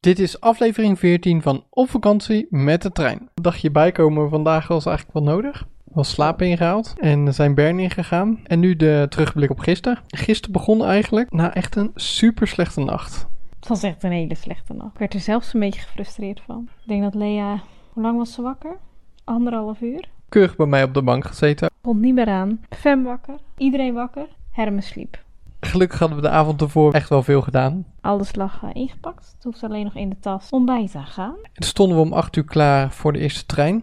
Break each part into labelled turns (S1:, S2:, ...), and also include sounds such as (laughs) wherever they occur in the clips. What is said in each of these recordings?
S1: Dit is aflevering 14 van Op vakantie met de trein. Een dagje bijkomen vandaag was eigenlijk wel nodig. Was slaap ingehaald en zijn Bern ingegaan. En nu de terugblik op gisteren. Gisteren begon eigenlijk na echt een super slechte nacht.
S2: Het was echt een hele slechte nacht. Ik werd er zelfs een beetje gefrustreerd van. Ik denk dat Lea... Hoe lang was ze wakker? Anderhalf uur?
S1: Keurig bij mij op de bank gezeten.
S2: Komt niet meer aan. Fem wakker. Iedereen wakker. Hermes sliep.
S1: Gelukkig hadden we de avond ervoor echt wel veel gedaan.
S2: Alles lag eh, ingepakt. Het hoefde alleen nog in de tas ontbijten gaan.
S1: En toen stonden we om 8 uur klaar voor de eerste trein.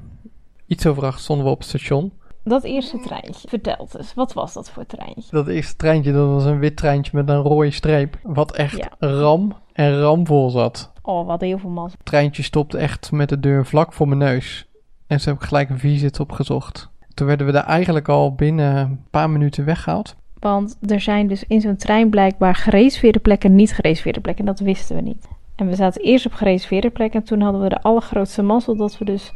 S1: Iets over 8 stonden we op het station.
S2: Dat eerste treintje. Vertel eens, wat was dat voor treintje?
S1: Dat eerste treintje, dat was een wit treintje met een rode streep. Wat echt
S2: Ja.
S1: ram en ramvol zat.
S2: Oh, hadden heel veel mazzel.
S1: Het treintje stopte echt met de deur vlak voor mijn neus. En ze heb ik gelijk een visit opgezocht. Toen werden we daar eigenlijk al binnen een paar minuten weggehaald.
S2: Want er zijn dus in zo'n trein blijkbaar gereserveerde plekken en niet gereserveerde plekken. En dat wisten we niet. En we zaten eerst op gereserveerde plekken. En toen hadden we de allergrootste mazzel dat we dus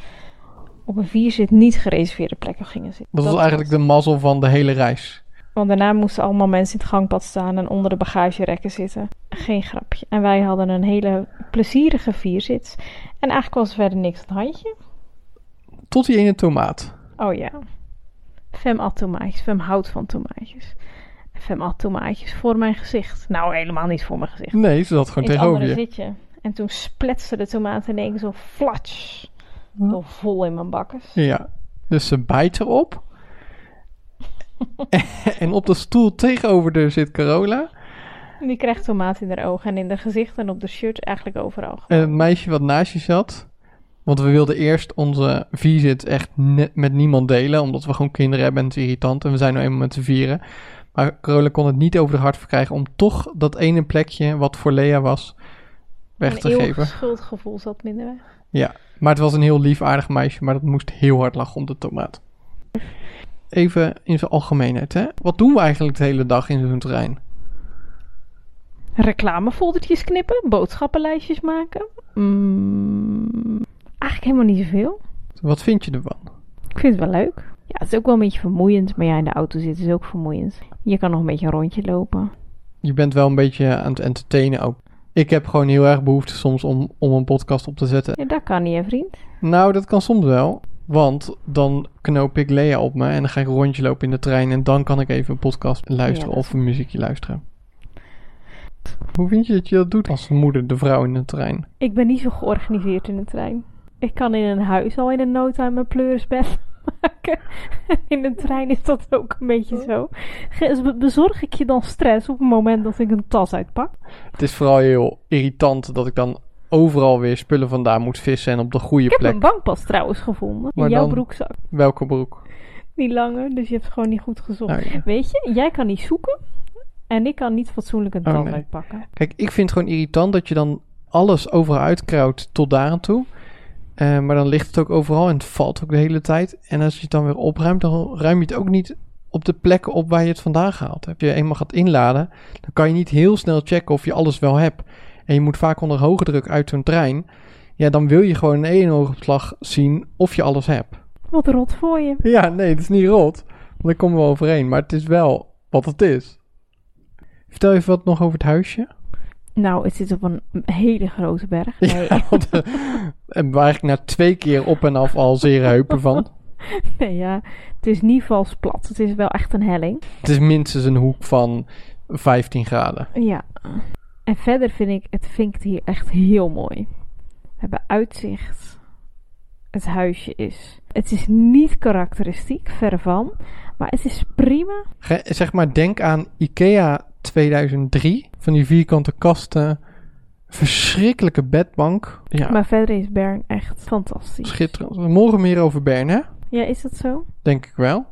S2: op een vierzit niet gereserveerde plekken gingen zitten.
S1: Dat, was eigenlijk de mazzel van de hele reis.
S2: Want daarna moesten allemaal mensen in het gangpad staan en onder de bagagerekken zitten. Geen grapje. En wij hadden een hele plezierige vierzit. En eigenlijk was er verder niks aan het handje.
S1: Tot die ene tomaat.
S2: Oh ja. Fem at tomaatjes. Fem houdt van tomaatjes. Fem at tomaatjes voor mijn gezicht. Nou, helemaal niet voor mijn gezicht.
S1: Nee, ze zat gewoon tegenover je.
S2: zitje. En toen spletste de tomaat in één keer zo flats. Zo vol in mijn bakkers.
S1: Ja, dus ze bijt erop. (laughs) en op de stoel tegenover haar zit Carola.
S2: En Die krijgt tomaat in haar ogen en in haar gezicht en op de shirt eigenlijk overal.
S1: En het meisje wat naast je zat. Want we wilden eerst onze visit echt net met niemand delen. Omdat we gewoon kinderen hebben en het is irritant. En we zijn nu eenmaal met z'n vieren. Maar Carola kon het niet over de hart verkrijgen om toch dat ene plekje wat voor Lea was weg
S2: Een
S1: te geven.
S2: schuldgevoel zat minder weg.
S1: Ja, maar het was een heel lief aardig meisje. Maar dat moest heel hard lachen om de tomaat. Even in zijn algemeenheid hè. Wat doen we eigenlijk de hele dag in zo'n trein?
S2: Reclamefoldertjes knippen, boodschappenlijstjes maken. Mm, eigenlijk helemaal niet zoveel.
S1: Wat vind je ervan?
S2: Ik vind het wel leuk. Ja, het is ook wel een beetje vermoeiend, maar ja, in de auto zitten is ook vermoeiend. Je kan nog een beetje een rondje lopen.
S1: Je bent wel een beetje aan het entertainen ook. Ik heb gewoon heel erg behoefte soms om, om een podcast op te zetten.
S2: Ja, dat kan niet, hè, vriend.
S1: Nou, dat kan soms wel. Want dan knoop ik Lea op me en dan ga ik een rondje lopen in de trein. En dan kan ik even een podcast luisteren
S2: Ja,
S1: of een muziekje luisteren. Hoe vind je dat je dat doet als moeder, de vrouw in de trein?
S2: Ik ben niet zo georganiseerd in de trein. Ik kan in een huis al in een no time mijn pleurisbed maken. (laughs) In de trein is dat ook een beetje zo. Bezorg ik je dan stress op het moment dat ik een tas uitpak?
S1: Het is vooral heel irritant dat ik dan overal weer spullen vandaan moet vissen en op de goede
S2: Ik heb
S1: plek.
S2: een bankpas trouwens gevonden.
S1: Maar
S2: in jouw
S1: dan-
S2: broekzak.
S1: Welke broek?
S2: Die lange, dus je hebt gewoon niet goed gezocht.
S1: Ja.
S2: Weet je, jij kan niet zoeken. En ik kan niet fatsoenlijk een
S1: Oh,
S2: tas
S1: nee.
S2: uitpakken.
S1: Kijk, ik vind het gewoon irritant dat je dan alles overal tot daar aan toe. Eh, maar dan ligt het ook overal en het valt ook de hele tijd. En als je het dan weer opruimt, dan ruim je het ook niet op de plekken op waar je het vandaan gehaald hebt. Je eenmaal gaat inladen, dan kan je niet heel snel checken of je alles wel hebt. En je moet vaak onder hoge druk uit zo'n trein. Ja, dan wil je gewoon in één oogopslag zien of je alles hebt.
S2: Wat rot voor je.
S1: Ja, nee, het is niet rot. Want daar komen we overheen. Maar het is wel wat het is. Vertel even wat nog over het huisje.
S2: Nou, het zit op een hele grote berg. (laughs) Nee,
S1: Ja, hebben we eigenlijk na twee keer op en af al zere heupen van. (laughs)
S2: nee ja, het is niet vals plat. Het is wel echt een helling.
S1: Het is minstens een hoek van 15 graden.
S2: Ja. En verder vind ik het, vind ik het hier echt heel mooi. We hebben uitzicht. Het huisje is. Het is niet karakteristiek, verre van. Maar het is prima.
S1: Zeg maar, denk aan IKEA 2003. Van die vierkante kasten. Verschrikkelijke bedbank. Ja,
S2: Maar verder is Bern echt fantastisch.
S1: schitterend. Morgen meer over Bern, hè?
S2: Ja, is dat zo?
S1: Denk ik wel.